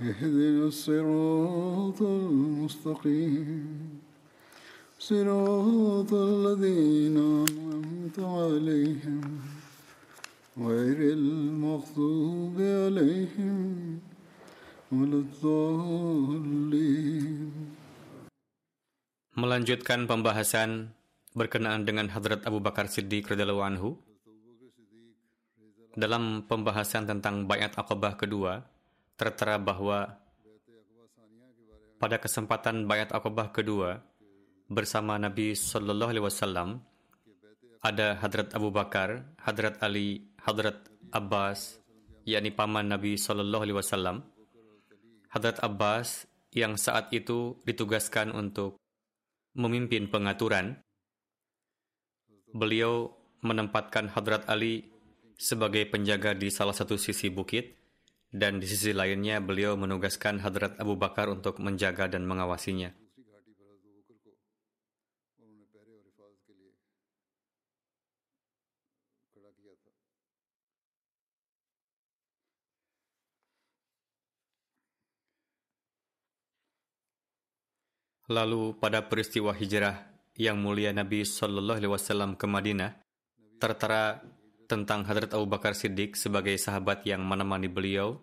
اهدنا الصراط المستقيم صراط الذين أنعمت عليهم غير المغضوب عليهم ولا الضالين Melanjutkan pembahasan berkenaan dengan Hadrat Abu Bakar Siddiq radhiyallahu anhu dalam pembahasan tentang bayat Aqabah kedua tertera bahwa pada kesempatan bayat Aqabah kedua bersama Nabi Shallallahu Alaihi Wasallam ada Hadrat Abu Bakar, Hadrat Ali, Hadrat Abbas, yakni paman Nabi Shallallahu Alaihi Wasallam. Hadrat Abbas yang saat itu ditugaskan untuk memimpin pengaturan. Beliau menempatkan Hadrat Ali sebagai penjaga di salah satu sisi bukit dan di sisi lainnya beliau menugaskan Hadrat Abu Bakar untuk menjaga dan mengawasinya. Lalu pada peristiwa hijrah yang mulia Nabi Shallallahu Alaihi Wasallam ke Madinah, tertera tentang Hadrat Abu Bakar Siddiq sebagai sahabat yang menemani beliau,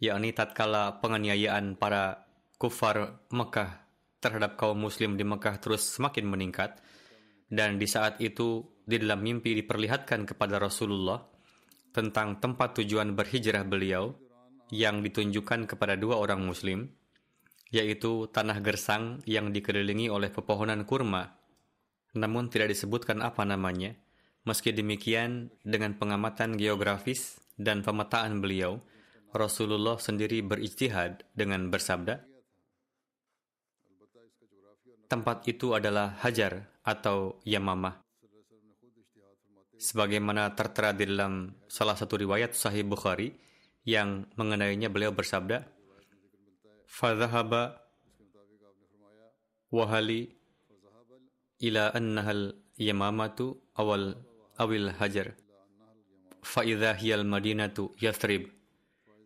yakni tatkala penganiayaan para kufar Mekah terhadap kaum muslim di Mekah terus semakin meningkat, dan di saat itu di dalam mimpi diperlihatkan kepada Rasulullah tentang tempat tujuan berhijrah beliau yang ditunjukkan kepada dua orang muslim, yaitu tanah gersang yang dikelilingi oleh pepohonan kurma, namun tidak disebutkan apa namanya, Meski demikian, dengan pengamatan geografis dan pemetaan beliau, Rasulullah sendiri berijtihad dengan bersabda, tempat itu adalah Hajar atau Yamamah. Sebagaimana tertera di dalam salah satu riwayat Sahih Bukhari yang mengenainya beliau bersabda, "Fadhahaba wahali ila annahal yamamatu awal awil hajar. Faidha hiyal madinatu yathrib.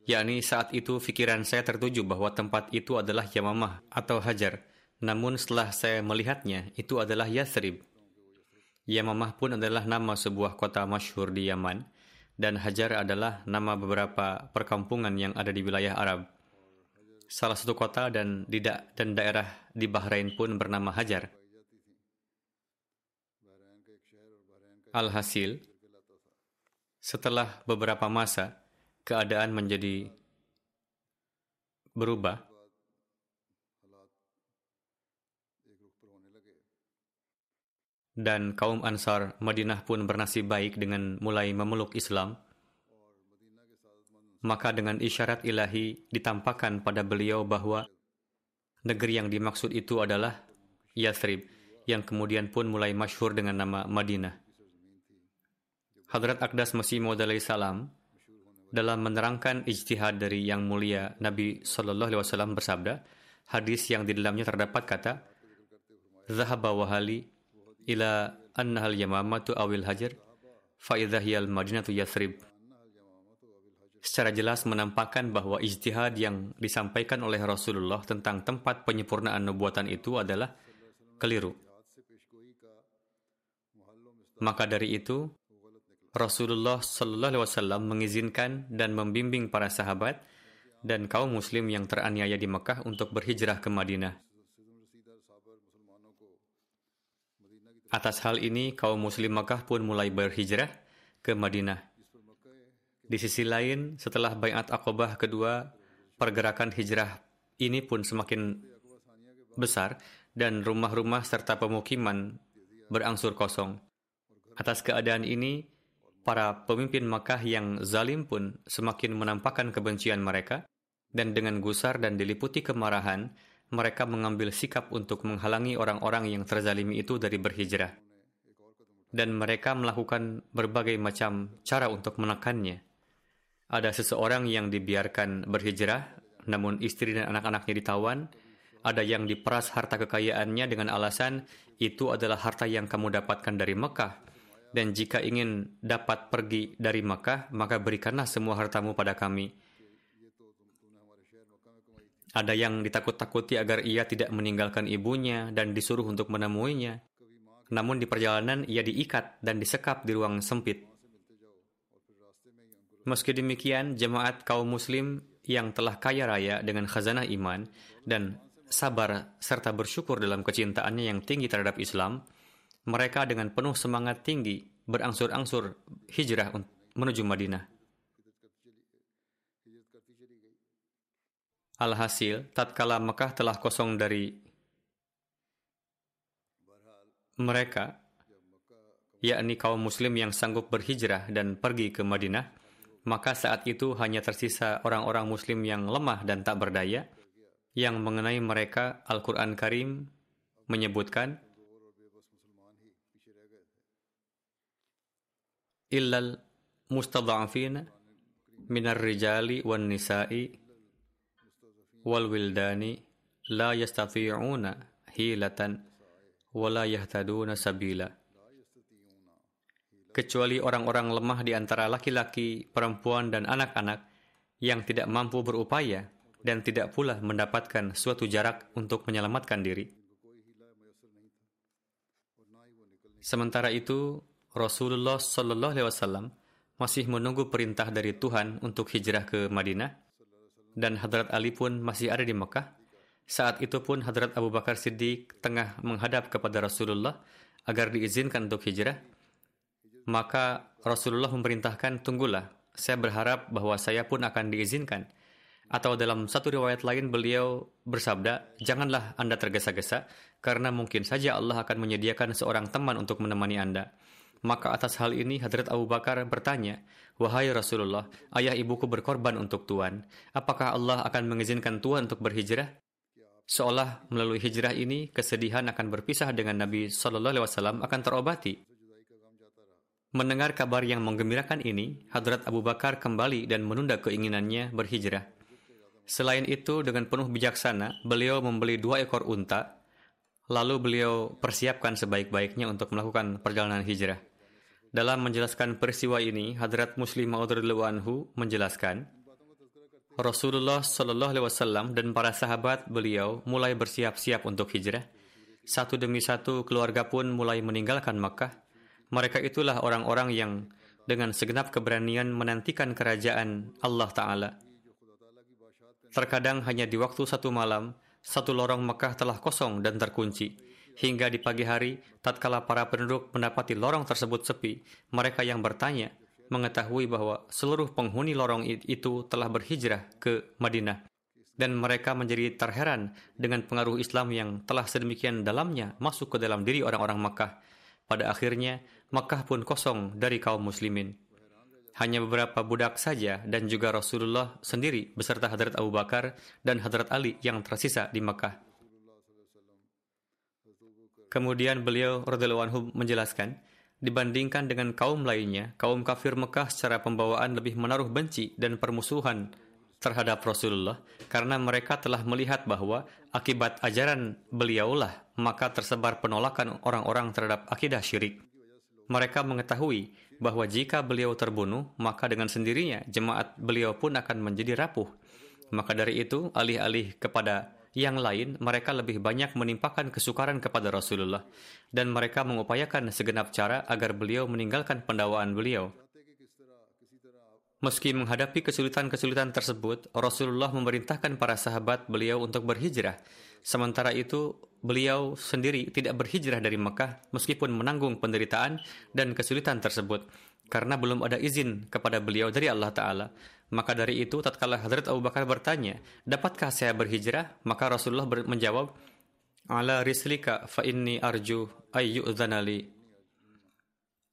Yakni saat itu pikiran saya tertuju bahwa tempat itu adalah Yamamah atau Hajar. Namun setelah saya melihatnya itu adalah Yathrib. Yamamah pun adalah nama sebuah kota masyhur di Yaman dan Hajar adalah nama beberapa perkampungan yang ada di wilayah Arab. Salah satu kota dan di da dan daerah di Bahrain pun bernama Hajar Alhasil, setelah beberapa masa, keadaan menjadi berubah. Dan kaum Ansar Madinah pun bernasib baik dengan mulai memeluk Islam. Maka dengan isyarat ilahi ditampakkan pada beliau bahwa negeri yang dimaksud itu adalah Yathrib, yang kemudian pun mulai masyhur dengan nama Madinah. Hadrat Akdas Masih Maud salam dalam menerangkan ijtihad dari yang mulia Nabi Shallallahu Alaihi Wasallam bersabda, hadis yang di dalamnya terdapat kata, Zahaba wahali ila annahal yamamatu awil hajar faidahiyal madinatu yathrib. Secara jelas menampakkan bahwa ijtihad yang disampaikan oleh Rasulullah tentang tempat penyempurnaan nubuatan itu adalah keliru. Maka dari itu, Rasulullah Shallallahu Alaihi Wasallam mengizinkan dan membimbing para sahabat dan kaum muslim yang teraniaya di Mekah untuk berhijrah ke Madinah. Atas hal ini, kaum muslim Mekah pun mulai berhijrah ke Madinah. Di sisi lain, setelah bayat Aqabah kedua, pergerakan hijrah ini pun semakin besar dan rumah-rumah serta pemukiman berangsur kosong. Atas keadaan ini, para pemimpin Makkah yang zalim pun semakin menampakkan kebencian mereka, dan dengan gusar dan diliputi kemarahan, mereka mengambil sikap untuk menghalangi orang-orang yang terzalimi itu dari berhijrah. Dan mereka melakukan berbagai macam cara untuk menekannya. Ada seseorang yang dibiarkan berhijrah, namun istri dan anak-anaknya ditawan. Ada yang diperas harta kekayaannya dengan alasan itu adalah harta yang kamu dapatkan dari Mekah dan jika ingin dapat pergi dari Makkah, maka berikanlah semua hartamu pada kami. Ada yang ditakut-takuti agar ia tidak meninggalkan ibunya dan disuruh untuk menemuinya. Namun di perjalanan ia diikat dan disekap di ruang sempit. Meski demikian, jemaat kaum muslim yang telah kaya raya dengan khazanah iman dan sabar serta bersyukur dalam kecintaannya yang tinggi terhadap Islam, mereka dengan penuh semangat tinggi berangsur-angsur hijrah menuju Madinah. Alhasil, tatkala Mekah telah kosong dari mereka, yakni kaum muslim yang sanggup berhijrah dan pergi ke Madinah, maka saat itu hanya tersisa orang-orang muslim yang lemah dan tak berdaya, yang mengenai mereka Al-Quran Karim menyebutkan, illal mustadha'afina minar rijali wan nisa'i wal wildani la yastati'una hilatan wa la yahtaduna sabila kecuali orang-orang lemah di antara laki-laki, perempuan dan anak-anak yang tidak mampu berupaya dan tidak pula mendapatkan suatu jarak untuk menyelamatkan diri. Sementara itu, Rasulullah Shallallahu Alaihi Wasallam masih menunggu perintah dari Tuhan untuk hijrah ke Madinah, dan Hadrat Ali pun masih ada di Mekah. Saat itu pun Hadrat Abu Bakar Siddiq tengah menghadap kepada Rasulullah agar diizinkan untuk hijrah. Maka Rasulullah memerintahkan, tunggulah, saya berharap bahwa saya pun akan diizinkan. Atau dalam satu riwayat lain beliau bersabda, janganlah Anda tergesa-gesa, karena mungkin saja Allah akan menyediakan seorang teman untuk menemani Anda. Maka atas hal ini Hadrat Abu Bakar bertanya, Wahai Rasulullah, ayah ibuku berkorban untuk Tuhan. Apakah Allah akan mengizinkan Tuhan untuk berhijrah? Seolah melalui hijrah ini, kesedihan akan berpisah dengan Nabi Shallallahu Alaihi Wasallam akan terobati. Mendengar kabar yang menggembirakan ini, Hadrat Abu Bakar kembali dan menunda keinginannya berhijrah. Selain itu, dengan penuh bijaksana, beliau membeli dua ekor unta, lalu beliau persiapkan sebaik-baiknya untuk melakukan perjalanan hijrah. Dalam menjelaskan peristiwa ini, Hadrat Muslim Maud anhu menjelaskan, Rasulullah Shallallahu Alaihi Wasallam dan para sahabat beliau mulai bersiap-siap untuk hijrah. Satu demi satu keluarga pun mulai meninggalkan Makkah. Mereka itulah orang-orang yang dengan segenap keberanian menantikan kerajaan Allah Ta'ala. Terkadang hanya di waktu satu malam, satu lorong Makkah telah kosong dan terkunci Hingga di pagi hari, tatkala para penduduk mendapati lorong tersebut sepi, mereka yang bertanya mengetahui bahwa seluruh penghuni lorong itu telah berhijrah ke Madinah. Dan mereka menjadi terheran dengan pengaruh Islam yang telah sedemikian dalamnya masuk ke dalam diri orang-orang Makkah. Pada akhirnya, Makkah pun kosong dari kaum muslimin. Hanya beberapa budak saja dan juga Rasulullah sendiri beserta Hadrat Abu Bakar dan Hadrat Ali yang tersisa di Makkah. Kemudian beliau radhiyallahu anhu menjelaskan, dibandingkan dengan kaum lainnya, kaum kafir Mekah secara pembawaan lebih menaruh benci dan permusuhan terhadap Rasulullah karena mereka telah melihat bahwa akibat ajaran beliaulah maka tersebar penolakan orang-orang terhadap akidah syirik. Mereka mengetahui bahwa jika beliau terbunuh, maka dengan sendirinya jemaat beliau pun akan menjadi rapuh. Maka dari itu, alih-alih kepada yang lain mereka lebih banyak menimpakan kesukaran kepada Rasulullah dan mereka mengupayakan segenap cara agar beliau meninggalkan pendawaan beliau. Meski menghadapi kesulitan-kesulitan tersebut, Rasulullah memerintahkan para sahabat beliau untuk berhijrah. Sementara itu, beliau sendiri tidak berhijrah dari Mekah meskipun menanggung penderitaan dan kesulitan tersebut karena belum ada izin kepada beliau dari Allah Ta'ala. Maka dari itu, tatkala Hadrat Abu Bakar bertanya, dapatkah saya berhijrah? Maka Rasulullah menjawab, Ala rislika fa inni arju ayyu'dhanali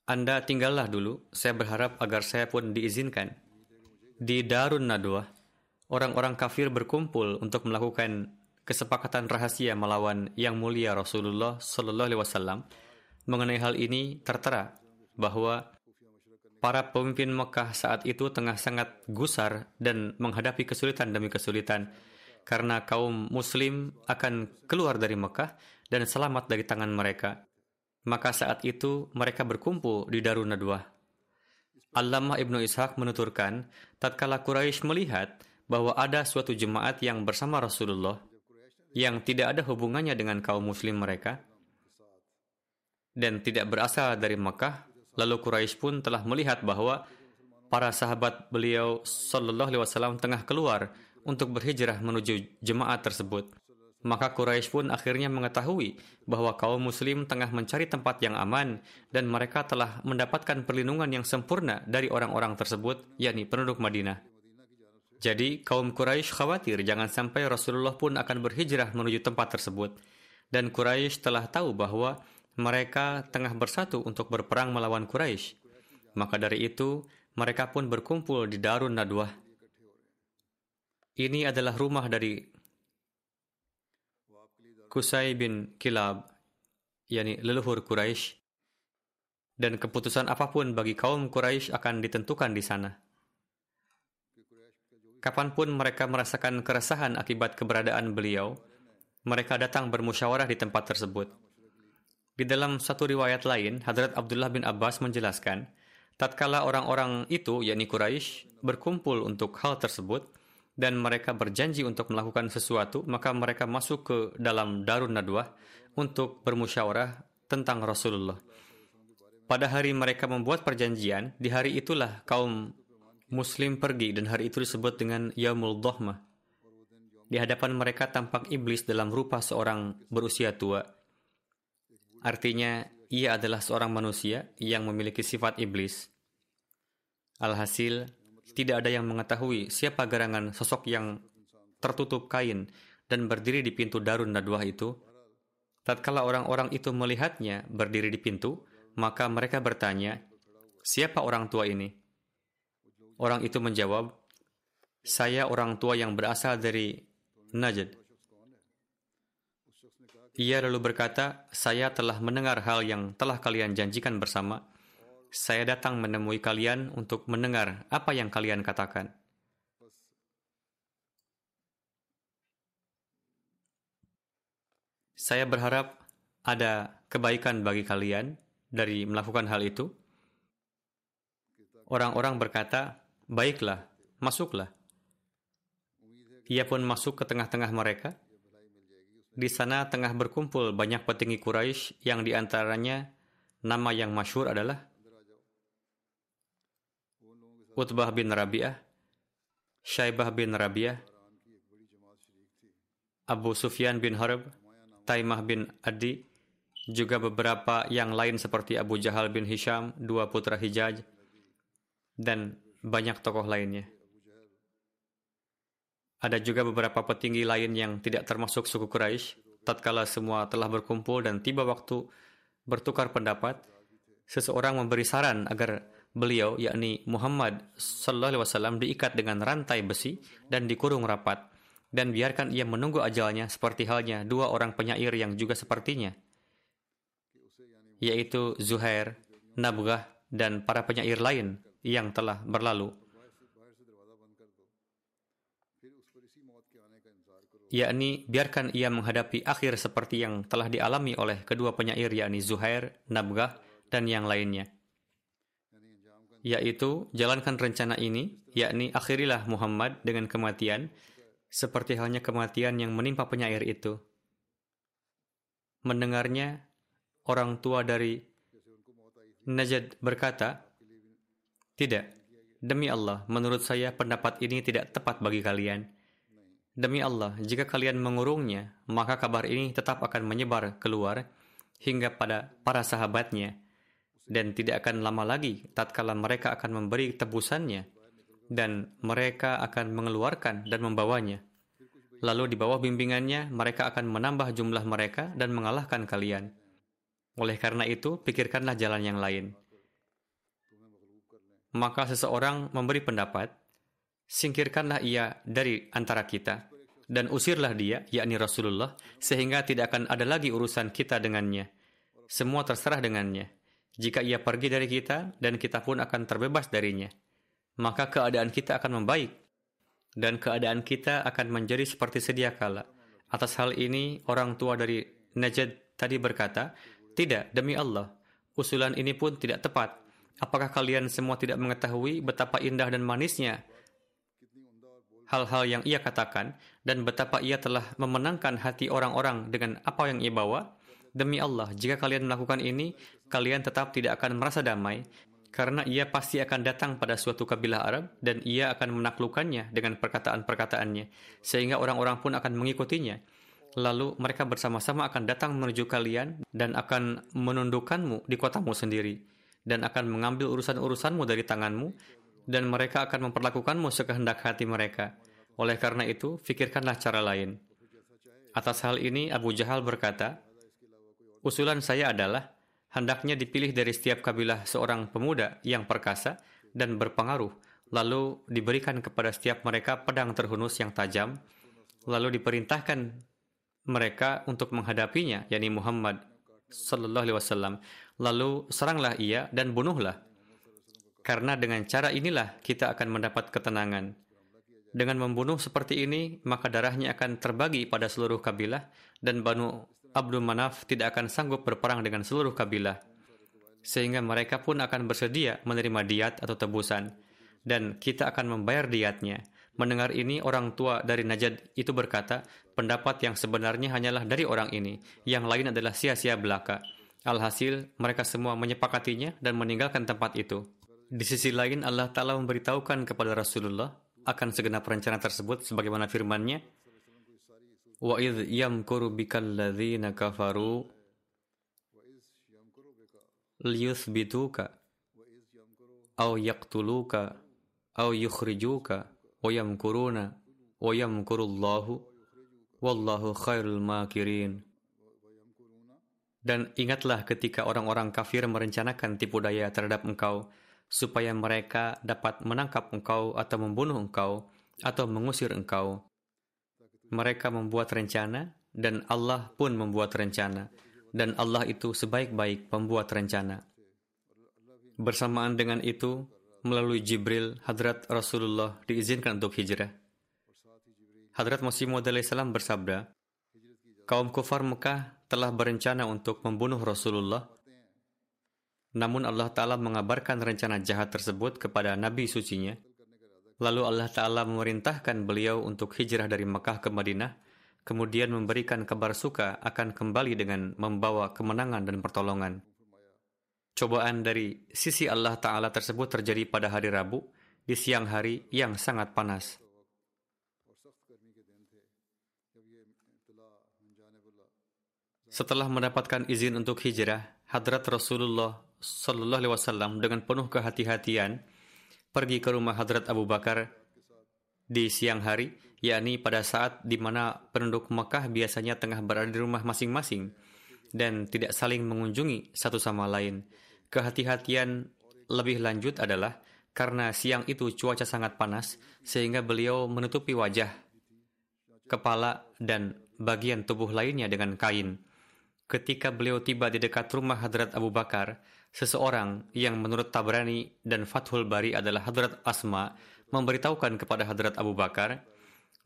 anda tinggallah dulu, saya berharap agar saya pun diizinkan. Di Darun Nadwa, orang-orang kafir berkumpul untuk melakukan kesepakatan rahasia melawan yang mulia Rasulullah Sallallahu Alaihi Wasallam. Mengenai hal ini tertera bahwa para pemimpin Mekah saat itu tengah sangat gusar dan menghadapi kesulitan demi kesulitan karena kaum Muslim akan keluar dari Mekah dan selamat dari tangan mereka. Maka saat itu mereka berkumpul di Darun Nadwah. Allamah Ibnu Ishaq menuturkan, tatkala Quraisy melihat bahwa ada suatu jemaat yang bersama Rasulullah yang tidak ada hubungannya dengan kaum muslim mereka dan tidak berasal dari Makkah, lalu Quraisy pun telah melihat bahwa para sahabat beliau Shallallahu Alaihi Wasallam tengah keluar untuk berhijrah menuju jemaat tersebut. Maka Quraisy pun akhirnya mengetahui bahwa kaum muslim tengah mencari tempat yang aman dan mereka telah mendapatkan perlindungan yang sempurna dari orang-orang tersebut, yakni penduduk Madinah. Jadi, kaum Quraisy khawatir jangan sampai Rasulullah pun akan berhijrah menuju tempat tersebut. Dan Quraisy telah tahu bahwa mereka tengah bersatu untuk berperang melawan Quraisy. Maka dari itu, mereka pun berkumpul di Darun Nadwah. Ini adalah rumah dari Kusai bin Kilab, yakni leluhur Quraisy, dan keputusan apa pun bagi kaum Quraisy akan ditentukan di sana. Kapan pun mereka merasakan keresahan akibat keberadaan beliau, mereka datang bermusyawarah di tempat tersebut. Di dalam satu riwayat lain, Hadrat Abdullah bin Abbas menjelaskan, tatkala orang-orang itu, yakni Quraisy, berkumpul untuk hal tersebut, dan mereka berjanji untuk melakukan sesuatu, maka mereka masuk ke dalam Darun Nadwah untuk bermusyawarah tentang Rasulullah. Pada hari mereka membuat perjanjian, di hari itulah kaum Muslim pergi dan hari itu disebut dengan Yaumul Dohmah. Di hadapan mereka tampak iblis dalam rupa seorang berusia tua. Artinya, ia adalah seorang manusia yang memiliki sifat iblis. Alhasil, tidak ada yang mengetahui siapa gerangan sosok yang tertutup kain dan berdiri di pintu Darun Nadwah itu. Tatkala orang-orang itu melihatnya berdiri di pintu, maka mereka bertanya, "Siapa orang tua ini?" Orang itu menjawab, "Saya orang tua yang berasal dari Najd." Ia lalu berkata, "Saya telah mendengar hal yang telah kalian janjikan bersama." saya datang menemui kalian untuk mendengar apa yang kalian katakan. Saya berharap ada kebaikan bagi kalian dari melakukan hal itu. Orang-orang berkata, "Baiklah, masuklah." Ia pun masuk ke tengah-tengah mereka. Di sana tengah berkumpul banyak petinggi Quraisy yang di antaranya nama yang masyhur adalah Utbah bin Rabi'ah, Syaibah bin Rabi'ah, Abu Sufyan bin Harb, Taimah bin Adi, juga beberapa yang lain seperti Abu Jahal bin Hisham, dua putra Hijaj, dan banyak tokoh lainnya. Ada juga beberapa petinggi lain yang tidak termasuk suku Quraisy. Tatkala semua telah berkumpul dan tiba waktu bertukar pendapat, seseorang memberi saran agar beliau yakni Muhammad sallallahu alaihi wasallam diikat dengan rantai besi dan dikurung rapat dan biarkan ia menunggu ajalnya seperti halnya dua orang penyair yang juga sepertinya yaitu Zuhair, Nabgah dan para penyair lain yang telah berlalu yakni biarkan ia menghadapi akhir seperti yang telah dialami oleh kedua penyair yakni Zuhair, Nabgah dan yang lainnya yaitu jalankan rencana ini, yakni akhirilah Muhammad dengan kematian, seperti halnya kematian yang menimpa penyair itu. Mendengarnya, orang tua dari Najd berkata, Tidak, Demi Allah, menurut saya pendapat ini tidak tepat bagi kalian. Demi Allah, jika kalian mengurungnya, maka kabar ini tetap akan menyebar keluar hingga pada para sahabatnya dan tidak akan lama lagi tatkala mereka akan memberi tebusannya dan mereka akan mengeluarkan dan membawanya. Lalu di bawah bimbingannya mereka akan menambah jumlah mereka dan mengalahkan kalian. Oleh karena itu, pikirkanlah jalan yang lain. Maka seseorang memberi pendapat, singkirkanlah ia dari antara kita dan usirlah dia, yakni Rasulullah, sehingga tidak akan ada lagi urusan kita dengannya. Semua terserah dengannya. Jika ia pergi dari kita dan kita pun akan terbebas darinya, maka keadaan kita akan membaik dan keadaan kita akan menjadi seperti sedia kala. Atas hal ini, orang tua dari Najd tadi berkata, "Tidak, demi Allah, usulan ini pun tidak tepat. Apakah kalian semua tidak mengetahui betapa indah dan manisnya hal-hal yang ia katakan dan betapa ia telah memenangkan hati orang-orang dengan apa yang ia bawa? Demi Allah, jika kalian melakukan ini, kalian tetap tidak akan merasa damai karena ia pasti akan datang pada suatu kabilah Arab dan ia akan menaklukkannya dengan perkataan-perkataannya sehingga orang-orang pun akan mengikutinya. Lalu mereka bersama-sama akan datang menuju kalian dan akan menundukkanmu di kotamu sendiri dan akan mengambil urusan-urusanmu dari tanganmu dan mereka akan memperlakukanmu sekehendak hati mereka. Oleh karena itu, fikirkanlah cara lain. Atas hal ini, Abu Jahal berkata, Usulan saya adalah, hendaknya dipilih dari setiap kabilah seorang pemuda yang perkasa dan berpengaruh, lalu diberikan kepada setiap mereka pedang terhunus yang tajam, lalu diperintahkan mereka untuk menghadapinya, yakni Muhammad Sallallahu Alaihi Wasallam. Lalu seranglah ia dan bunuhlah. Karena dengan cara inilah kita akan mendapat ketenangan. Dengan membunuh seperti ini, maka darahnya akan terbagi pada seluruh kabilah dan Banu Abdul Manaf tidak akan sanggup berperang dengan seluruh kabilah. Sehingga mereka pun akan bersedia menerima diat atau tebusan. Dan kita akan membayar diatnya. Mendengar ini, orang tua dari Najad itu berkata, pendapat yang sebenarnya hanyalah dari orang ini. Yang lain adalah sia-sia belaka. Alhasil, mereka semua menyepakatinya dan meninggalkan tempat itu. Di sisi lain, Allah Ta'ala memberitahukan kepada Rasulullah akan segenap rencana tersebut sebagaimana firman-Nya, Wa idh yamkuru bikal ladzina kafaru liyuthbituka aw yaqtuluka aw yukhrijuka wa yamkuruna wa yamkurullahu wallahu khairul makirin. Dan ingatlah ketika orang-orang kafir merencanakan tipu daya terhadap engkau supaya mereka dapat menangkap engkau atau membunuh engkau atau mengusir engkau. Mereka membuat rencana dan Allah pun membuat rencana dan Allah itu sebaik-baik pembuat rencana. Bersamaan dengan itu, melalui Jibril, Hadrat Rasulullah diizinkan untuk hijrah. Hadrat Masih Maud salam bersabda, kaum kufar Mekah telah berencana untuk membunuh Rasulullah namun Allah Ta'ala mengabarkan rencana jahat tersebut kepada Nabi sucinya. Lalu Allah Ta'ala memerintahkan beliau untuk hijrah dari Mekah ke Madinah, kemudian memberikan kabar suka akan kembali dengan membawa kemenangan dan pertolongan. Cobaan dari sisi Allah Ta'ala tersebut terjadi pada hari Rabu, di siang hari yang sangat panas. Setelah mendapatkan izin untuk hijrah, Hadrat Rasulullah Sallallahu Alaihi Wasallam dengan penuh kehati-hatian pergi ke rumah Hadrat Abu Bakar di siang hari, yakni pada saat di mana penduduk Mekah biasanya tengah berada di rumah masing-masing dan tidak saling mengunjungi satu sama lain. Kehati-hatian lebih lanjut adalah karena siang itu cuaca sangat panas sehingga beliau menutupi wajah, kepala, dan bagian tubuh lainnya dengan kain. Ketika beliau tiba di dekat rumah Hadrat Abu Bakar, seseorang yang menurut Tabrani dan Fathul Bari adalah Hadrat Asma memberitahukan kepada Hadrat Abu Bakar,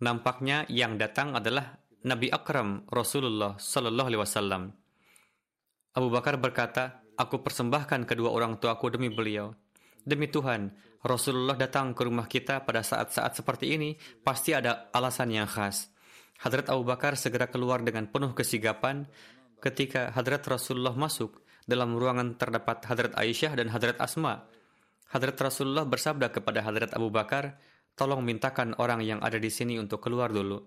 nampaknya yang datang adalah Nabi Akram Rasulullah Sallallahu Alaihi Wasallam. Abu Bakar berkata, aku persembahkan kedua orang tuaku demi beliau. Demi Tuhan, Rasulullah datang ke rumah kita pada saat-saat seperti ini, pasti ada alasan yang khas. Hadrat Abu Bakar segera keluar dengan penuh kesigapan. Ketika Hadrat Rasulullah masuk, dalam ruangan terdapat Hadrat Aisyah dan Hadrat Asma. Hadrat Rasulullah bersabda kepada Hadrat Abu Bakar, tolong mintakan orang yang ada di sini untuk keluar dulu.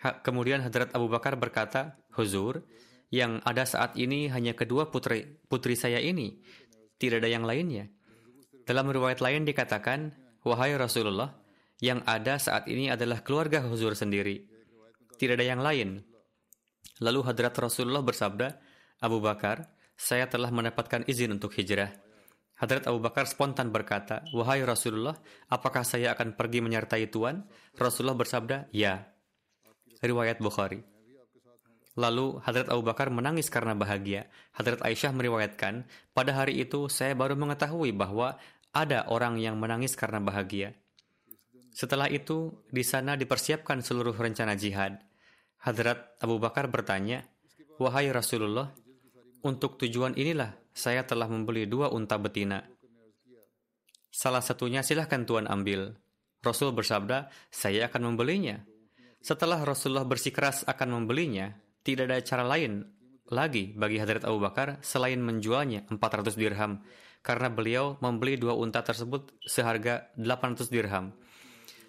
Ha, kemudian Hadrat Abu Bakar berkata, Huzur, yang ada saat ini hanya kedua putri, putri saya ini, tidak ada yang lainnya. Dalam riwayat lain dikatakan, Wahai Rasulullah, yang ada saat ini adalah keluarga Huzur sendiri. Tidak ada yang lain. Lalu Hadrat Rasulullah bersabda, Abu Bakar, saya telah mendapatkan izin untuk hijrah. Hadrat Abu Bakar spontan berkata, Wahai Rasulullah, apakah saya akan pergi menyertai Tuan? Rasulullah bersabda, Ya. Riwayat Bukhari. Lalu Hadrat Abu Bakar menangis karena bahagia. Hadrat Aisyah meriwayatkan, pada hari itu saya baru mengetahui bahwa ada orang yang menangis karena bahagia. Setelah itu, di sana dipersiapkan seluruh rencana jihad. Hadrat Abu Bakar bertanya, Wahai Rasulullah, untuk tujuan inilah saya telah membeli dua unta betina. Salah satunya silahkan Tuan ambil. Rasul bersabda, saya akan membelinya. Setelah Rasulullah bersikeras akan membelinya, tidak ada cara lain lagi bagi Hadrat Abu Bakar selain menjualnya 400 dirham karena beliau membeli dua unta tersebut seharga 800 dirham.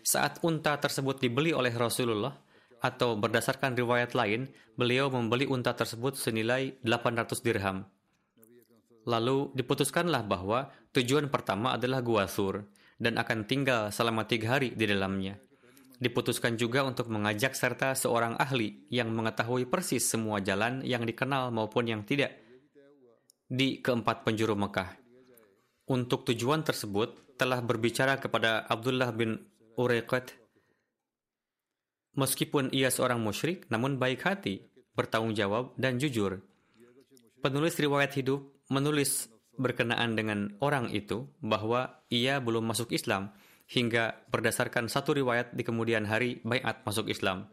Saat unta tersebut dibeli oleh Rasulullah atau berdasarkan riwayat lain, beliau membeli unta tersebut senilai 800 dirham. Lalu diputuskanlah bahwa tujuan pertama adalah Gua Sur dan akan tinggal selama tiga hari di dalamnya. Diputuskan juga untuk mengajak serta seorang ahli yang mengetahui persis semua jalan yang dikenal maupun yang tidak di keempat penjuru Mekah. Untuk tujuan tersebut telah berbicara kepada Abdullah bin Uraiqat meskipun ia seorang musyrik namun baik hati, bertanggung jawab dan jujur. Penulis riwayat hidup menulis berkenaan dengan orang itu bahwa ia belum masuk Islam hingga berdasarkan satu riwayat di kemudian hari bayat masuk Islam.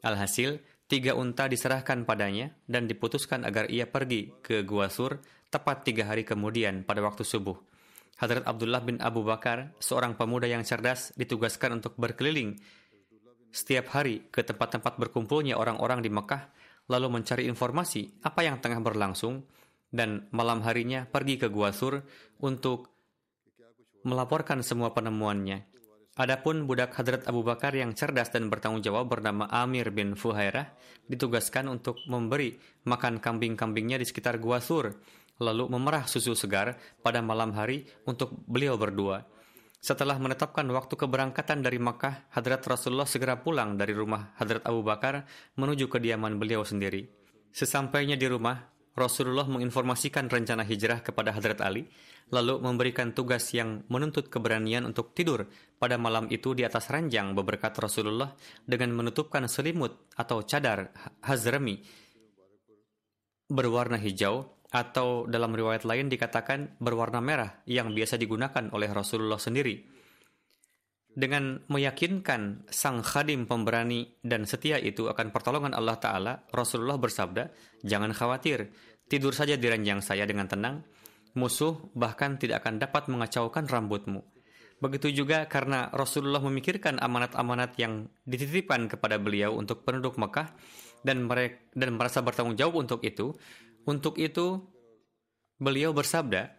Alhasil, tiga unta diserahkan padanya dan diputuskan agar ia pergi ke Gua Sur tepat tiga hari kemudian pada waktu subuh. Hadrat Abdullah bin Abu Bakar, seorang pemuda yang cerdas, ditugaskan untuk berkeliling setiap hari ke tempat-tempat berkumpulnya orang-orang di Mekah, lalu mencari informasi apa yang tengah berlangsung dan malam harinya pergi ke Gua Sur untuk melaporkan semua penemuannya. Adapun budak Hadrat Abu Bakar yang cerdas dan bertanggung jawab bernama Amir bin Fuhairah ditugaskan untuk memberi makan kambing-kambingnya di sekitar Gua Sur, lalu memerah susu segar pada malam hari untuk beliau berdua. Setelah menetapkan waktu keberangkatan dari Makkah, Hadrat Rasulullah segera pulang dari rumah Hadrat Abu Bakar menuju kediaman beliau sendiri. Sesampainya di rumah, Rasulullah menginformasikan rencana hijrah kepada Hadrat Ali, lalu memberikan tugas yang menuntut keberanian untuk tidur pada malam itu di atas ranjang beberkat Rasulullah dengan menutupkan selimut atau cadar hazrami berwarna hijau atau dalam riwayat lain dikatakan berwarna merah yang biasa digunakan oleh Rasulullah sendiri. Dengan meyakinkan sang khadim pemberani dan setia itu akan pertolongan Allah Ta'ala, Rasulullah bersabda, Jangan khawatir, tidur saja di ranjang saya dengan tenang, musuh bahkan tidak akan dapat mengacaukan rambutmu. Begitu juga karena Rasulullah memikirkan amanat-amanat yang dititipkan kepada beliau untuk penduduk Mekah dan mereka dan merasa bertanggung jawab untuk itu. Untuk itu beliau bersabda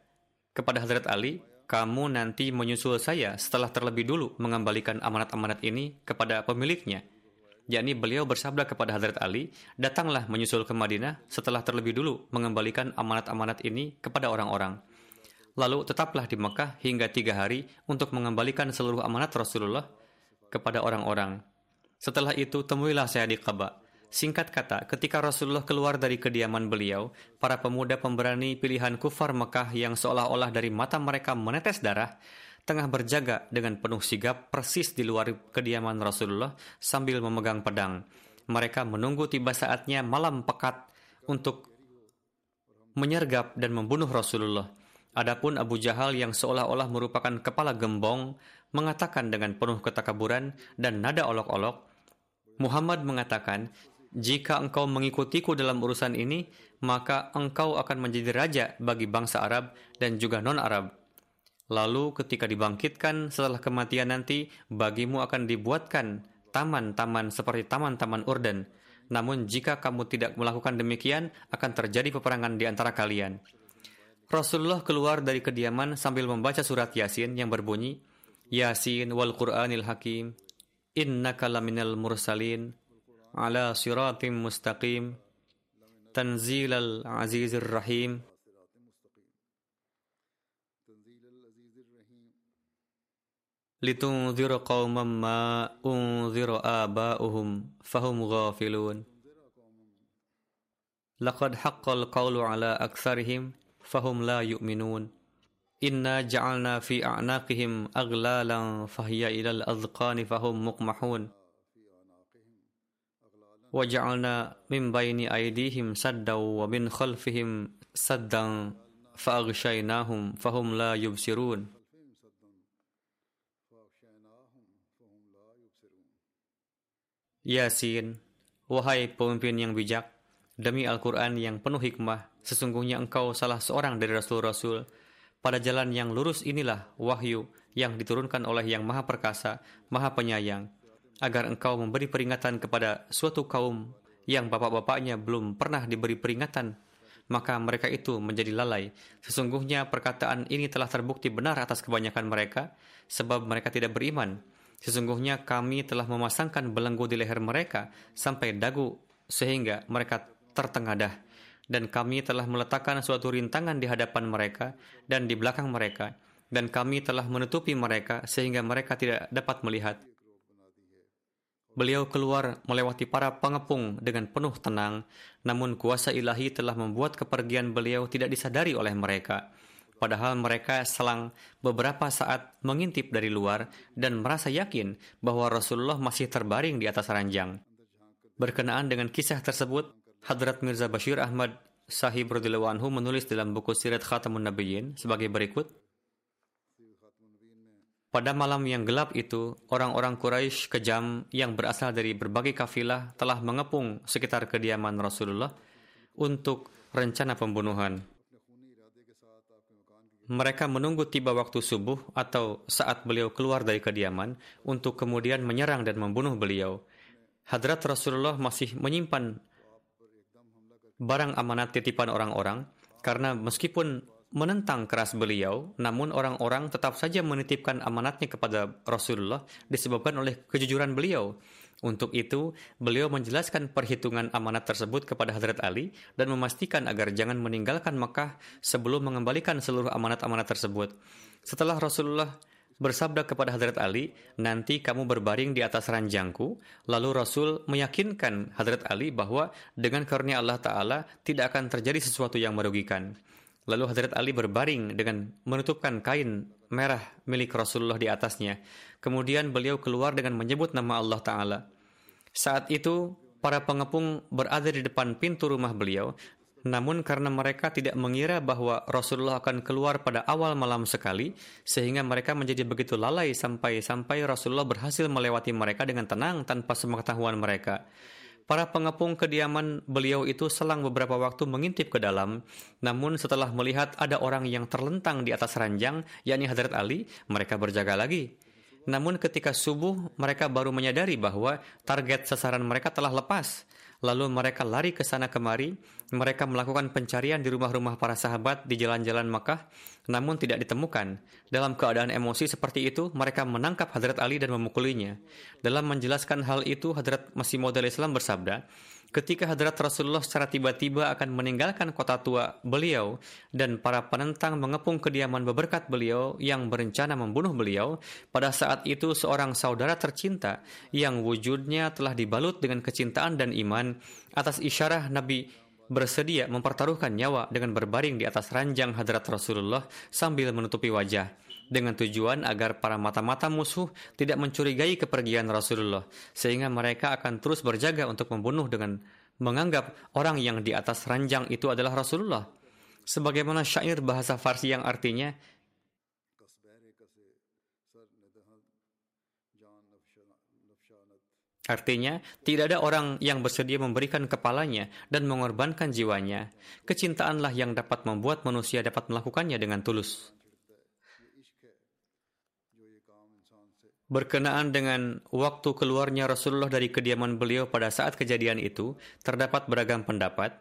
kepada Hadrat Ali, kamu nanti menyusul saya setelah terlebih dulu mengembalikan amanat-amanat ini kepada pemiliknya. Yakni beliau bersabda kepada Hadrat Ali, datanglah menyusul ke Madinah setelah terlebih dulu mengembalikan amanat-amanat ini kepada orang-orang. Lalu tetaplah di Mekah hingga tiga hari untuk mengembalikan seluruh amanat Rasulullah kepada orang-orang. Setelah itu temuilah saya di Kaba. Singkat kata, ketika Rasulullah keluar dari kediaman beliau, para pemuda pemberani pilihan kufar Mekah yang seolah-olah dari mata mereka menetes darah, tengah berjaga dengan penuh sigap persis di luar kediaman Rasulullah sambil memegang pedang. Mereka menunggu tiba saatnya malam pekat untuk menyergap dan membunuh Rasulullah. Adapun Abu Jahal yang seolah-olah merupakan kepala gembong mengatakan dengan penuh ketakaburan dan nada olok-olok, Muhammad mengatakan, jika engkau mengikutiku dalam urusan ini, maka engkau akan menjadi raja bagi bangsa Arab dan juga non-Arab. Lalu ketika dibangkitkan setelah kematian nanti, bagimu akan dibuatkan taman-taman seperti taman-taman Urdan. Namun jika kamu tidak melakukan demikian, akan terjadi peperangan di antara kalian. Rasulullah keluar dari kediaman sambil membaca surat Yasin yang berbunyi, Yasin wal Qur'anil Hakim, innaka laminal mursalin, ala siratim mustaqim, tanzilal azizir rahim. لتنذر قوما ما أنذر آباؤهم فهم غافلون. لقد حق القول على أكثرهم فهم لا يؤمنون. إنا جعلنا في أعناقهم أغلالا فهي إلى الأذقان فهم مقمحون. وجعلنا من بين أيديهم سدا ومن خلفهم سدا فأغشيناهم فهم لا يبصرون Yasin, wahai pemimpin yang bijak, demi Al-Quran yang penuh hikmah, Sesungguhnya engkau salah seorang dari rasul-rasul. Pada jalan yang lurus inilah wahyu yang diturunkan oleh yang maha perkasa, maha penyayang, agar engkau memberi peringatan kepada suatu kaum yang bapak-bapaknya belum pernah diberi peringatan, maka mereka itu menjadi lalai. Sesungguhnya perkataan ini telah terbukti benar atas kebanyakan mereka, sebab mereka tidak beriman. Sesungguhnya kami telah memasangkan belenggu di leher mereka sampai dagu sehingga mereka tertengadah dan kami telah meletakkan suatu rintangan di hadapan mereka dan di belakang mereka, dan kami telah menutupi mereka sehingga mereka tidak dapat melihat. Beliau keluar melewati para pengepung dengan penuh tenang, namun kuasa ilahi telah membuat kepergian beliau tidak disadari oleh mereka. Padahal mereka selang beberapa saat mengintip dari luar dan merasa yakin bahwa Rasulullah masih terbaring di atas ranjang. Berkenaan dengan kisah tersebut, Hadrat Mirza Bashir Ahmad Sahib anhu menulis dalam buku Sirat Khatamun Nabiyyin sebagai berikut. Pada malam yang gelap itu, orang-orang Quraisy kejam yang berasal dari berbagai kafilah telah mengepung sekitar kediaman Rasulullah untuk rencana pembunuhan. Mereka menunggu tiba waktu subuh atau saat beliau keluar dari kediaman untuk kemudian menyerang dan membunuh beliau. Hadrat Rasulullah masih menyimpan barang amanat titipan orang-orang, karena meskipun menentang keras beliau, namun orang-orang tetap saja menitipkan amanatnya kepada Rasulullah disebabkan oleh kejujuran beliau. Untuk itu, beliau menjelaskan perhitungan amanat tersebut kepada Hadrat Ali dan memastikan agar jangan meninggalkan Mekah sebelum mengembalikan seluruh amanat-amanat tersebut. Setelah Rasulullah bersabda kepada Hadrat Ali, nanti kamu berbaring di atas ranjangku. Lalu Rasul meyakinkan Hadrat Ali bahwa dengan karunia Allah Ta'ala tidak akan terjadi sesuatu yang merugikan. Lalu Hadrat Ali berbaring dengan menutupkan kain merah milik Rasulullah di atasnya. Kemudian beliau keluar dengan menyebut nama Allah Ta'ala. Saat itu, para pengepung berada di depan pintu rumah beliau namun karena mereka tidak mengira bahwa Rasulullah akan keluar pada awal malam sekali, sehingga mereka menjadi begitu lalai sampai-sampai Rasulullah berhasil melewati mereka dengan tenang tanpa sepengetahuan mereka. Para pengepung kediaman beliau itu selang beberapa waktu mengintip ke dalam, namun setelah melihat ada orang yang terlentang di atas ranjang, yakni Hadrat Ali, mereka berjaga lagi. Namun ketika subuh, mereka baru menyadari bahwa target sasaran mereka telah lepas. Lalu mereka lari ke sana kemari. Mereka melakukan pencarian di rumah-rumah para sahabat di jalan-jalan Makkah, namun tidak ditemukan. Dalam keadaan emosi seperti itu, mereka menangkap Hadrat Ali dan memukulinya. Dalam menjelaskan hal itu, Hadrat Masih Maud Islam bersabda, ketika Hadrat Rasulullah secara tiba-tiba akan meninggalkan kota tua beliau dan para penentang mengepung kediaman beberkat beliau yang berencana membunuh beliau, pada saat itu seorang saudara tercinta yang wujudnya telah dibalut dengan kecintaan dan iman atas isyarah Nabi bersedia mempertaruhkan nyawa dengan berbaring di atas ranjang Hadrat Rasulullah sambil menutupi wajah dengan tujuan agar para mata-mata musuh tidak mencurigai kepergian Rasulullah, sehingga mereka akan terus berjaga untuk membunuh dengan menganggap orang yang di atas ranjang itu adalah Rasulullah. Sebagaimana syair bahasa Farsi yang artinya, Artinya, tidak ada orang yang bersedia memberikan kepalanya dan mengorbankan jiwanya. Kecintaanlah yang dapat membuat manusia dapat melakukannya dengan tulus. Berkenaan dengan waktu keluarnya Rasulullah dari kediaman beliau pada saat kejadian itu, terdapat beragam pendapat.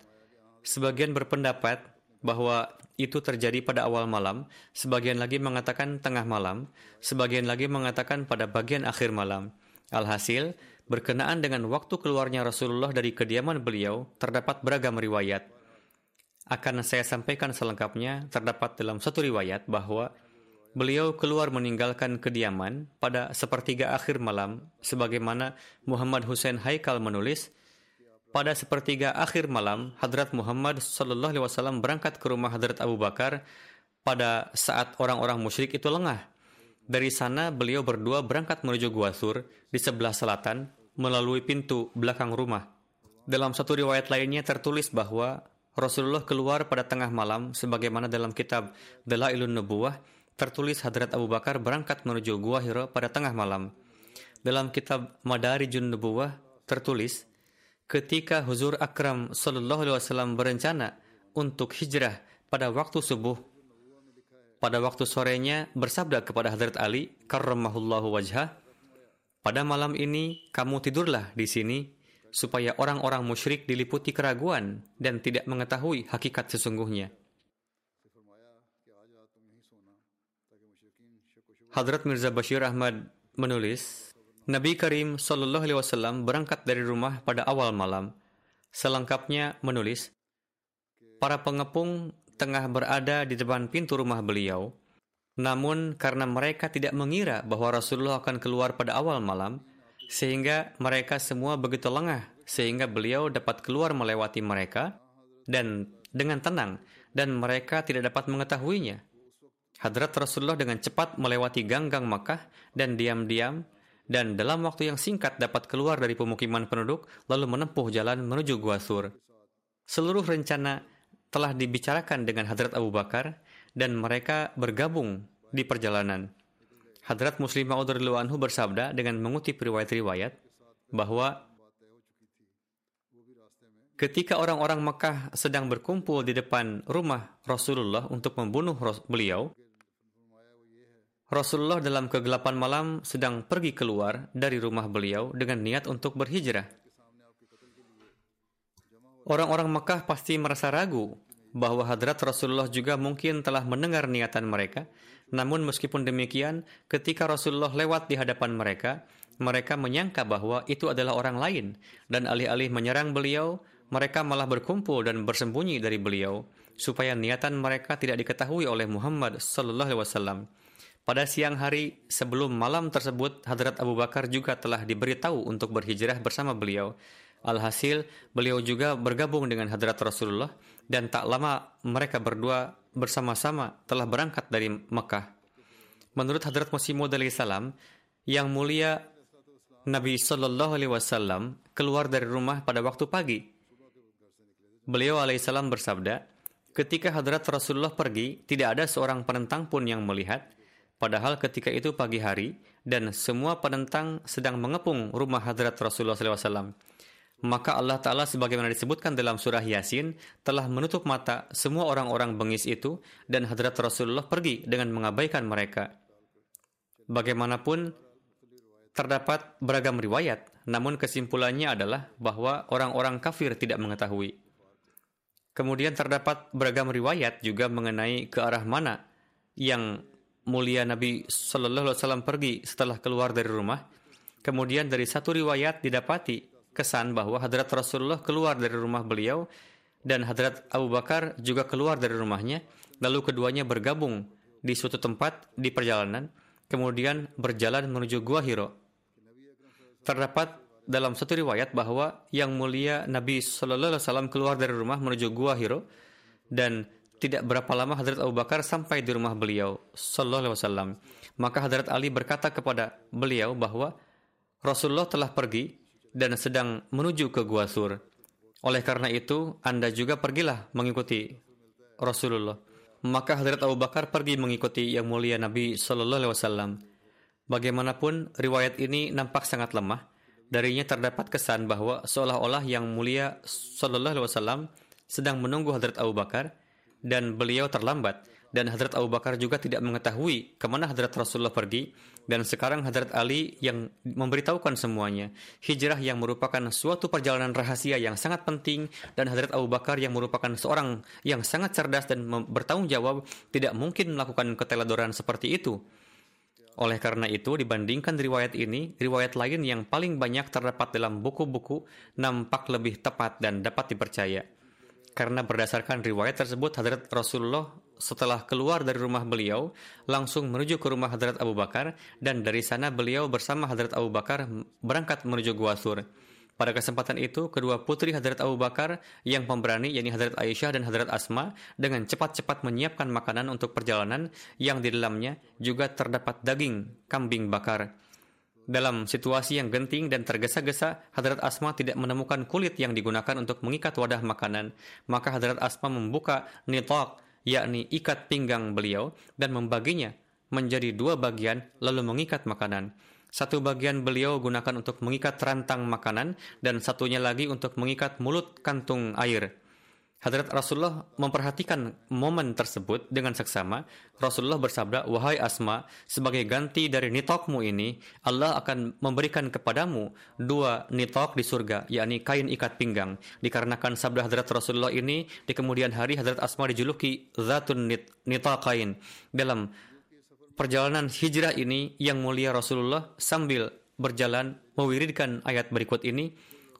Sebagian berpendapat bahwa itu terjadi pada awal malam, sebagian lagi mengatakan tengah malam, sebagian lagi mengatakan pada bagian akhir malam. Alhasil, berkenaan dengan waktu keluarnya Rasulullah dari kediaman beliau, terdapat beragam riwayat. Akan saya sampaikan selengkapnya, terdapat dalam satu riwayat bahwa beliau keluar meninggalkan kediaman pada sepertiga akhir malam, sebagaimana Muhammad Hussein Haikal menulis, pada sepertiga akhir malam, Hadrat Muhammad Sallallahu Alaihi Wasallam berangkat ke rumah Hadrat Abu Bakar pada saat orang-orang musyrik itu lengah. Dari sana beliau berdua berangkat menuju Gua Sur di sebelah selatan melalui pintu belakang rumah. Dalam satu riwayat lainnya tertulis bahwa Rasulullah keluar pada tengah malam sebagaimana dalam kitab Dalailun Nubuwah tertulis Hadrat Abu Bakar berangkat menuju Gua Hiro pada tengah malam. Dalam kitab Madarijun Nubuwah tertulis ketika Huzur Akram Sallallahu Alaihi Wasallam berencana untuk hijrah pada waktu subuh, pada waktu sorenya bersabda kepada Hadrat Ali karramahullahu wajhah, pada malam ini kamu tidurlah di sini supaya orang-orang musyrik diliputi keraguan dan tidak mengetahui hakikat sesungguhnya. Hadrat Mirza Bashir Ahmad menulis, Nabi Karim Shallallahu Alaihi Wasallam berangkat dari rumah pada awal malam. Selengkapnya menulis, para pengepung tengah berada di depan pintu rumah beliau. Namun karena mereka tidak mengira bahwa Rasulullah akan keluar pada awal malam, sehingga mereka semua begitu lengah sehingga beliau dapat keluar melewati mereka dan dengan tenang dan mereka tidak dapat mengetahuinya. Hadrat Rasulullah dengan cepat melewati ganggang Makkah dan diam-diam dan dalam waktu yang singkat dapat keluar dari pemukiman penduduk lalu menempuh jalan menuju Gua Sur. Seluruh rencana telah dibicarakan dengan Hadrat Abu Bakar dan mereka bergabung di perjalanan. Hadrat Muslim Ma'ud anhu bersabda dengan mengutip riwayat-riwayat bahwa ketika orang-orang Mekah sedang berkumpul di depan rumah Rasulullah untuk membunuh beliau, Rasulullah dalam kegelapan malam sedang pergi keluar dari rumah beliau dengan niat untuk berhijrah. Orang-orang Mekah pasti merasa ragu bahwa hadrat Rasulullah juga mungkin telah mendengar niatan mereka. Namun meskipun demikian, ketika Rasulullah lewat di hadapan mereka, mereka menyangka bahwa itu adalah orang lain dan alih-alih menyerang beliau, mereka malah berkumpul dan bersembunyi dari beliau supaya niatan mereka tidak diketahui oleh Muhammad sallallahu alaihi wasallam. Pada siang hari sebelum malam tersebut, Hadrat Abu Bakar juga telah diberitahu untuk berhijrah bersama beliau. Alhasil, beliau juga bergabung dengan Hadrat Rasulullah dan tak lama mereka berdua bersama-sama telah berangkat dari Mekah. Menurut Hadrat Masih Maud salam, yang mulia Nabi Shallallahu Alaihi Wasallam keluar dari rumah pada waktu pagi. Beliau alaihissalam bersabda, ketika Hadrat Rasulullah pergi, tidak ada seorang penentang pun yang melihat, Padahal ketika itu pagi hari dan semua penentang sedang mengepung rumah hadrat Rasulullah SAW. Maka Allah Ta'ala sebagaimana disebutkan dalam surah Yasin telah menutup mata semua orang-orang bengis itu dan hadrat Rasulullah pergi dengan mengabaikan mereka. Bagaimanapun terdapat beragam riwayat, namun kesimpulannya adalah bahwa orang-orang kafir tidak mengetahui. Kemudian terdapat beragam riwayat juga mengenai ke arah mana yang mulia Nabi Shallallahu Alaihi Wasallam pergi setelah keluar dari rumah. Kemudian dari satu riwayat didapati kesan bahwa Hadrat Rasulullah keluar dari rumah beliau dan Hadrat Abu Bakar juga keluar dari rumahnya. Lalu keduanya bergabung di suatu tempat di perjalanan, kemudian berjalan menuju Gua Hiro. Terdapat dalam satu riwayat bahwa yang mulia Nabi Shallallahu Alaihi Wasallam keluar dari rumah menuju Gua Hiro dan tidak berapa lama Hadrat Abu Bakar sampai di rumah beliau sallallahu alaihi wasallam. Maka Hadrat Ali berkata kepada beliau bahwa Rasulullah telah pergi dan sedang menuju ke Gua Sur. Oleh karena itu, Anda juga pergilah mengikuti Rasulullah. Maka Hadrat Abu Bakar pergi mengikuti yang mulia Nabi sallallahu alaihi wasallam. Bagaimanapun riwayat ini nampak sangat lemah. Darinya terdapat kesan bahwa seolah-olah yang mulia sallallahu alaihi wasallam sedang menunggu Hadrat Abu Bakar dan beliau terlambat dan Hadrat Abu Bakar juga tidak mengetahui ke mana Hadrat Rasulullah pergi dan sekarang Hadrat Ali yang memberitahukan semuanya. Hijrah yang merupakan suatu perjalanan rahasia yang sangat penting. Dan Hadrat Abu Bakar yang merupakan seorang yang sangat cerdas dan bertanggung jawab tidak mungkin melakukan keteladoran seperti itu. Oleh karena itu, dibandingkan riwayat ini, riwayat lain yang paling banyak terdapat dalam buku-buku nampak lebih tepat dan dapat dipercaya. Karena berdasarkan riwayat tersebut, Hadrat Rasulullah setelah keluar dari rumah beliau, langsung menuju ke rumah Hadrat Abu Bakar, dan dari sana beliau bersama Hadrat Abu Bakar berangkat menuju Gua Sur. Pada kesempatan itu, kedua putri Hadrat Abu Bakar yang pemberani, yakni Hadrat Aisyah dan Hadrat Asma, dengan cepat-cepat menyiapkan makanan untuk perjalanan yang di dalamnya juga terdapat daging kambing bakar. Dalam situasi yang genting dan tergesa-gesa, Hadrat Asma tidak menemukan kulit yang digunakan untuk mengikat wadah makanan. Maka Hadrat Asma membuka nitok, yakni ikat pinggang beliau, dan membaginya menjadi dua bagian lalu mengikat makanan. Satu bagian beliau gunakan untuk mengikat rantang makanan dan satunya lagi untuk mengikat mulut kantung air. Hadrat Rasulullah memperhatikan momen tersebut dengan seksama. Rasulullah bersabda, Wahai Asma, sebagai ganti dari nitokmu ini, Allah akan memberikan kepadamu dua nitok di surga, yakni kain ikat pinggang. Dikarenakan sabda Hadrat Rasulullah ini, di kemudian hari Hadrat Asma dijuluki Zatun nit, Nitakain. Dalam perjalanan hijrah ini yang mulia Rasulullah sambil berjalan mewiridkan ayat berikut ini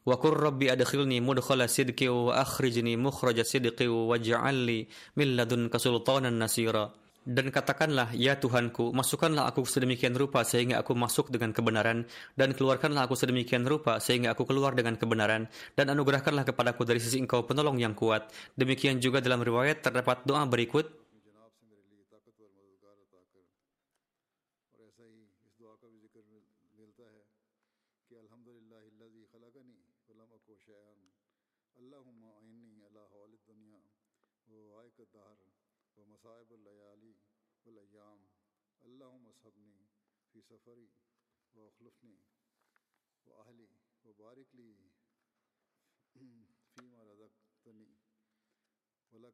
adkhilni mudkhala sidqi wa akhrijni mukhraja sidqi waj'alni min ladunka sultanan nasira. Dan katakanlah ya Tuhanku masukkanlah aku sedemikian rupa sehingga aku masuk dengan kebenaran dan keluarkanlah aku sedemikian rupa sehingga aku keluar dengan kebenaran dan anugerahkanlah kepadaku dari sisi engkau penolong yang kuat. Demikian juga dalam riwayat terdapat doa berikut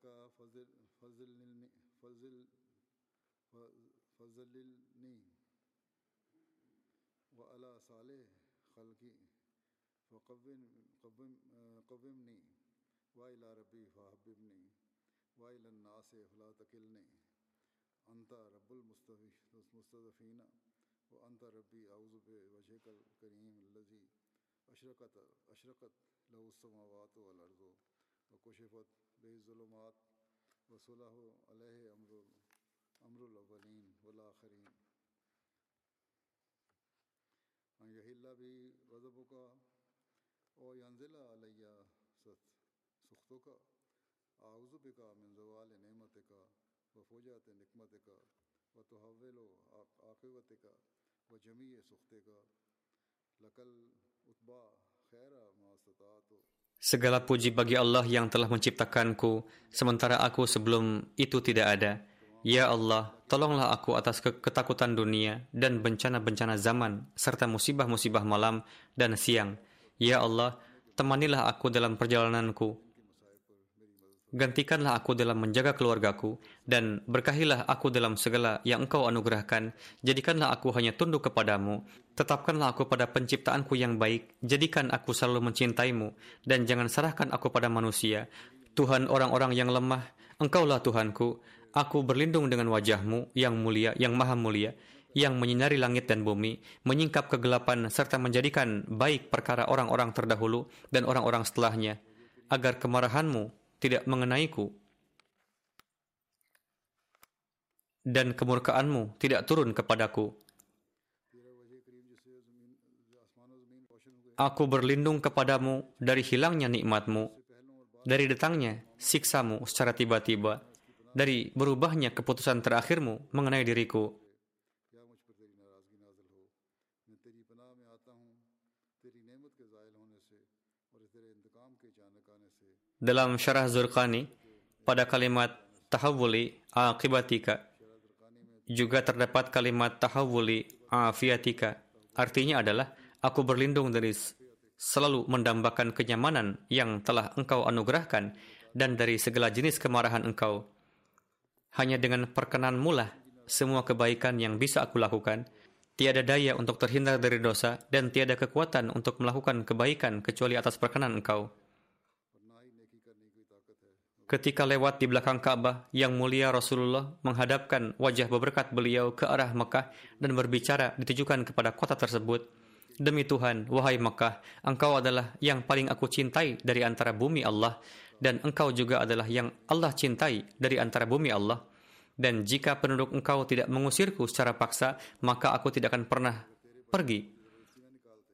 کا فضل فضل فضل فضل النی و علا صالح خلقی فقبن قبم قبم نی و الا ربی فحبب نی و الناس فلا تکلنی انت رب المستفین و انت ربی اعظب وجہ کل کریم الزی اشرکت اشرکت لہ السماوات والارض و کشفت به الظلمات وصلاه عليه امر امر الاولين والاخرين ان يهلا بي غضبك او ينزل علي ست سخطك اعوذ بك من زوال نعمتك وفوجات نقمتك وتحول عاقبتك وجميع سخطك لقل اتبا خیر ماستطاعت و Segala puji bagi Allah yang telah menciptakanku, sementara aku sebelum itu tidak ada. Ya Allah, tolonglah aku atas ketakutan dunia dan bencana-bencana zaman, serta musibah-musibah malam dan siang. Ya Allah, temanilah aku dalam perjalananku, Gantikanlah aku dalam menjaga keluargaku, dan berkahilah aku dalam segala yang engkau anugerahkan. Jadikanlah aku hanya tunduk kepadamu. Tetapkanlah aku pada penciptaanku yang baik. Jadikan aku selalu mencintaimu, dan jangan serahkan aku pada manusia. Tuhan orang-orang yang lemah, engkaulah Tuhanku. Aku berlindung dengan wajahmu yang mulia, yang maha mulia, yang menyinari langit dan bumi, menyingkap kegelapan, serta menjadikan baik perkara orang-orang terdahulu dan orang-orang setelahnya, agar kemarahanmu tidak mengenaiku dan kemurkaanmu tidak turun kepadaku. Aku berlindung kepadamu dari hilangnya nikmatmu, dari datangnya siksamu secara tiba-tiba, dari berubahnya keputusan terakhirmu mengenai diriku. Dalam syarah Zurqani, pada kalimat tahawuli akibatika, juga terdapat kalimat tahawuli afiatika. Artinya adalah, aku berlindung dari selalu mendambakan kenyamanan yang telah engkau anugerahkan dan dari segala jenis kemarahan engkau. Hanya dengan perkenanmu lah semua kebaikan yang bisa aku lakukan. Tiada daya untuk terhindar dari dosa dan tiada kekuatan untuk melakukan kebaikan kecuali atas perkenan engkau. Ketika lewat di belakang Ka'bah, yang mulia Rasulullah menghadapkan wajah beberkat beliau ke arah Mekah dan berbicara ditujukan kepada kota tersebut. Demi Tuhan, wahai Mekah, engkau adalah yang paling aku cintai dari antara bumi Allah, dan engkau juga adalah yang Allah cintai dari antara bumi Allah. Dan jika penduduk engkau tidak mengusirku secara paksa, maka aku tidak akan pernah pergi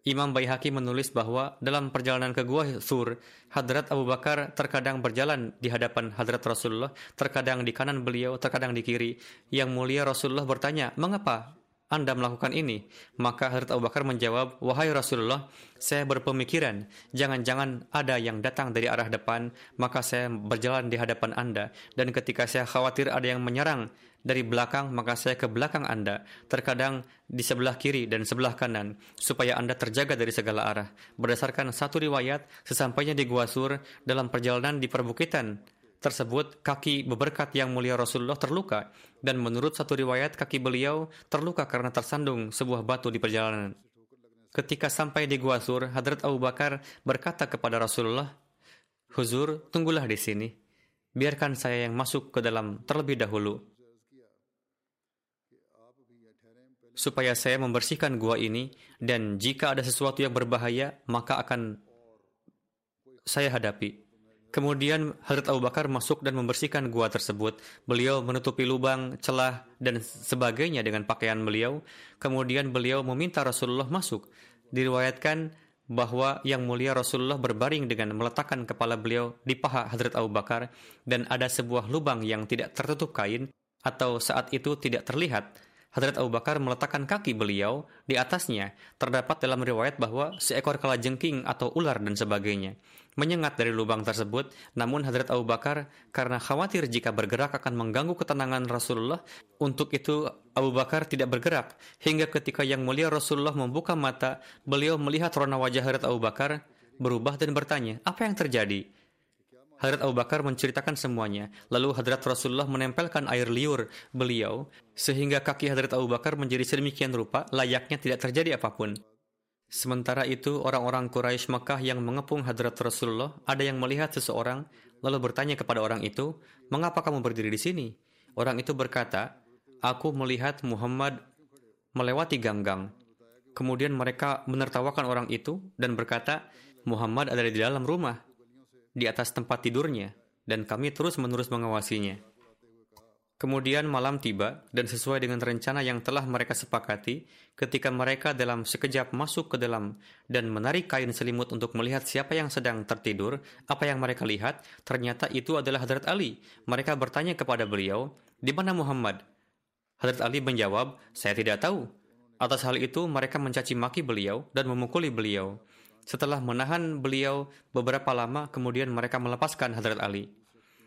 Imam Baihaqi menulis bahwa dalam perjalanan ke Gua Sur, Hadrat Abu Bakar terkadang berjalan di hadapan Hadrat Rasulullah, terkadang di kanan beliau, terkadang di kiri. Yang mulia Rasulullah bertanya, mengapa anda melakukan ini? Maka Hadrat Abu Bakar menjawab, Wahai Rasulullah, saya berpemikiran, jangan-jangan ada yang datang dari arah depan, maka saya berjalan di hadapan Anda. Dan ketika saya khawatir ada yang menyerang, dari belakang, maka saya ke belakang Anda, terkadang di sebelah kiri dan sebelah kanan, supaya Anda terjaga dari segala arah. Berdasarkan satu riwayat, sesampainya di Gua Sur, dalam perjalanan di perbukitan tersebut, kaki beberkat yang mulia Rasulullah terluka, dan menurut satu riwayat, kaki beliau terluka karena tersandung sebuah batu di perjalanan. Ketika sampai di Gua Sur, Hadrat Abu Bakar berkata kepada Rasulullah, Huzur, tunggulah di sini. Biarkan saya yang masuk ke dalam terlebih dahulu. Supaya saya membersihkan gua ini dan jika ada sesuatu yang berbahaya maka akan saya hadapi. Kemudian Hadrat Abu Bakar masuk dan membersihkan gua tersebut. Beliau menutupi lubang, celah, dan sebagainya dengan pakaian beliau. Kemudian beliau meminta Rasulullah masuk. Diriwayatkan bahwa yang mulia Rasulullah berbaring dengan meletakkan kepala beliau di paha Hadrat Abu Bakar dan ada sebuah lubang yang tidak tertutup kain atau saat itu tidak terlihat Hadrat Abu Bakar meletakkan kaki beliau di atasnya. Terdapat dalam riwayat bahwa seekor kalajengking atau ular dan sebagainya menyengat dari lubang tersebut. Namun Hadrat Abu Bakar karena khawatir jika bergerak akan mengganggu ketenangan Rasulullah, untuk itu Abu Bakar tidak bergerak hingga ketika yang mulia Rasulullah membuka mata, beliau melihat rona wajah Hadrat Abu Bakar berubah dan bertanya, "Apa yang terjadi?" Hadrat Abu Bakar menceritakan semuanya. Lalu Hadrat Rasulullah menempelkan air liur beliau sehingga kaki Hadrat Abu Bakar menjadi sedemikian rupa layaknya tidak terjadi apa pun. Sementara itu orang-orang Quraisy Mekah yang mengepung Hadrat Rasulullah ada yang melihat seseorang lalu bertanya kepada orang itu, "Mengapa kamu berdiri di sini?" Orang itu berkata, "Aku melihat Muhammad melewati ganggang." Kemudian mereka menertawakan orang itu dan berkata, "Muhammad ada di dalam rumah." Di atas tempat tidurnya, dan kami terus-menerus mengawasinya. Kemudian malam tiba, dan sesuai dengan rencana yang telah mereka sepakati, ketika mereka dalam sekejap masuk ke dalam dan menarik kain selimut untuk melihat siapa yang sedang tertidur, apa yang mereka lihat, ternyata itu adalah Hadrat Ali. Mereka bertanya kepada beliau, di mana Muhammad? Hadrat Ali menjawab, saya tidak tahu. Atas hal itu, mereka mencaci maki beliau dan memukuli beliau. Setelah menahan beliau beberapa lama, kemudian mereka melepaskan Hadrat Ali.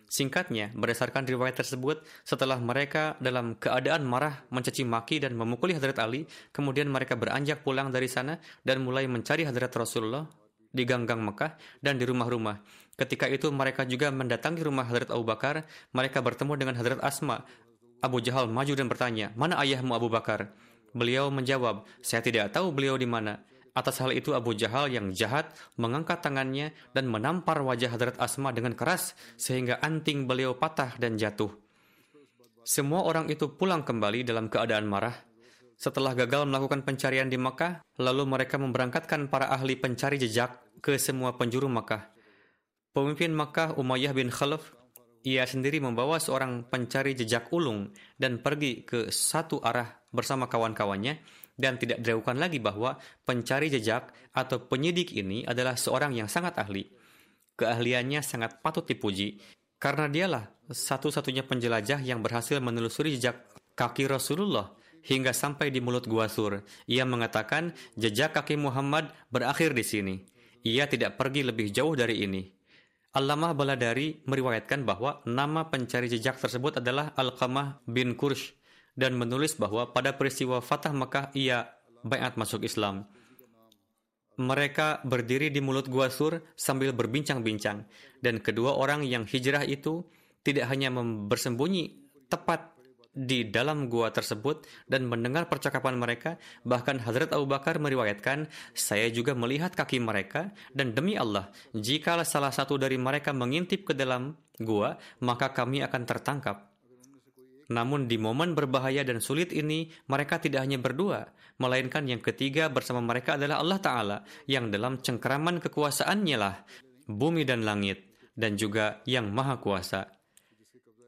Singkatnya, berdasarkan riwayat tersebut, setelah mereka dalam keadaan marah, mencaci maki dan memukuli Hadrat Ali, kemudian mereka beranjak pulang dari sana dan mulai mencari Hadrat Rasulullah di ganggang Mekah dan di rumah-rumah. Ketika itu mereka juga mendatangi rumah Hadrat Abu Bakar, mereka bertemu dengan Hadrat Asma. Abu Jahal maju dan bertanya, "Mana ayahmu Abu Bakar?" Beliau menjawab, "Saya tidak tahu beliau di mana." Atas hal itu Abu Jahal yang jahat mengangkat tangannya dan menampar wajah Hadrat Asma dengan keras sehingga anting beliau patah dan jatuh. Semua orang itu pulang kembali dalam keadaan marah. Setelah gagal melakukan pencarian di Makkah, lalu mereka memberangkatkan para ahli pencari jejak ke semua penjuru Makkah. Pemimpin Makkah Umayyah bin Khalaf, ia sendiri membawa seorang pencari jejak ulung dan pergi ke satu arah bersama kawan-kawannya dan tidak diragukan lagi bahwa pencari jejak atau penyidik ini adalah seorang yang sangat ahli. Keahliannya sangat patut dipuji karena dialah satu-satunya penjelajah yang berhasil menelusuri jejak kaki Rasulullah hingga sampai di mulut Gua Sur. Ia mengatakan jejak kaki Muhammad berakhir di sini. Ia tidak pergi lebih jauh dari ini. Allamah Baladari meriwayatkan bahwa nama pencari jejak tersebut adalah Al-Qamah bin Kursh dan menulis bahwa pada peristiwa Fatah Mekah ia bayat masuk Islam. Mereka berdiri di mulut Gua Sur sambil berbincang-bincang dan kedua orang yang hijrah itu tidak hanya bersembunyi tepat di dalam gua tersebut dan mendengar percakapan mereka. Bahkan Hazrat Abu Bakar meriwayatkan, saya juga melihat kaki mereka dan demi Allah, jika salah satu dari mereka mengintip ke dalam gua, maka kami akan tertangkap. Namun di momen berbahaya dan sulit ini, mereka tidak hanya berdua, melainkan yang ketiga bersama mereka adalah Allah Ta'ala, yang dalam cengkeraman kekuasaannya lah, bumi dan langit, dan juga yang maha kuasa.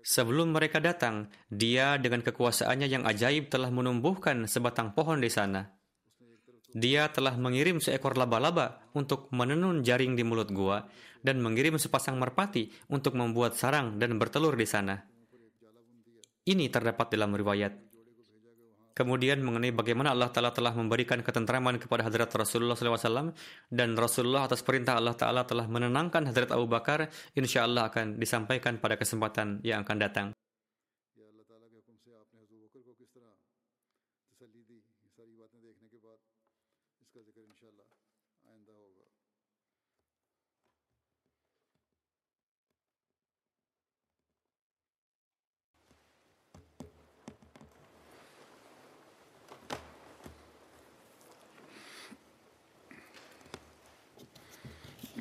Sebelum mereka datang, dia dengan kekuasaannya yang ajaib telah menumbuhkan sebatang pohon di sana. Dia telah mengirim seekor laba-laba untuk menenun jaring di mulut gua dan mengirim sepasang merpati untuk membuat sarang dan bertelur di sana. Ini terdapat dalam riwayat. Kemudian mengenai bagaimana Allah Ta'ala telah memberikan ketentraman kepada hadrat Rasulullah SAW dan Rasulullah atas perintah Allah Ta'ala telah menenangkan hadrat Abu Bakar, insya Allah akan disampaikan pada kesempatan yang akan datang.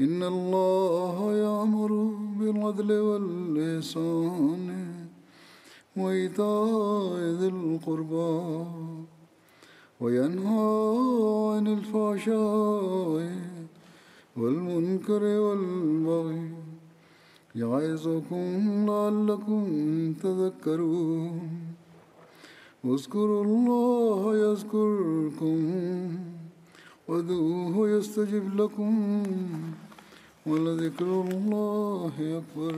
إن الله يأمر بالعدل والإحسان وإيتاء ذي القربى وينهى عن الفحشاء والمنكر والبغي يعظكم لعلكم تذكرون اذكروا الله يذكركم وادعوه يستجب لكم ولذكر الله أكبر.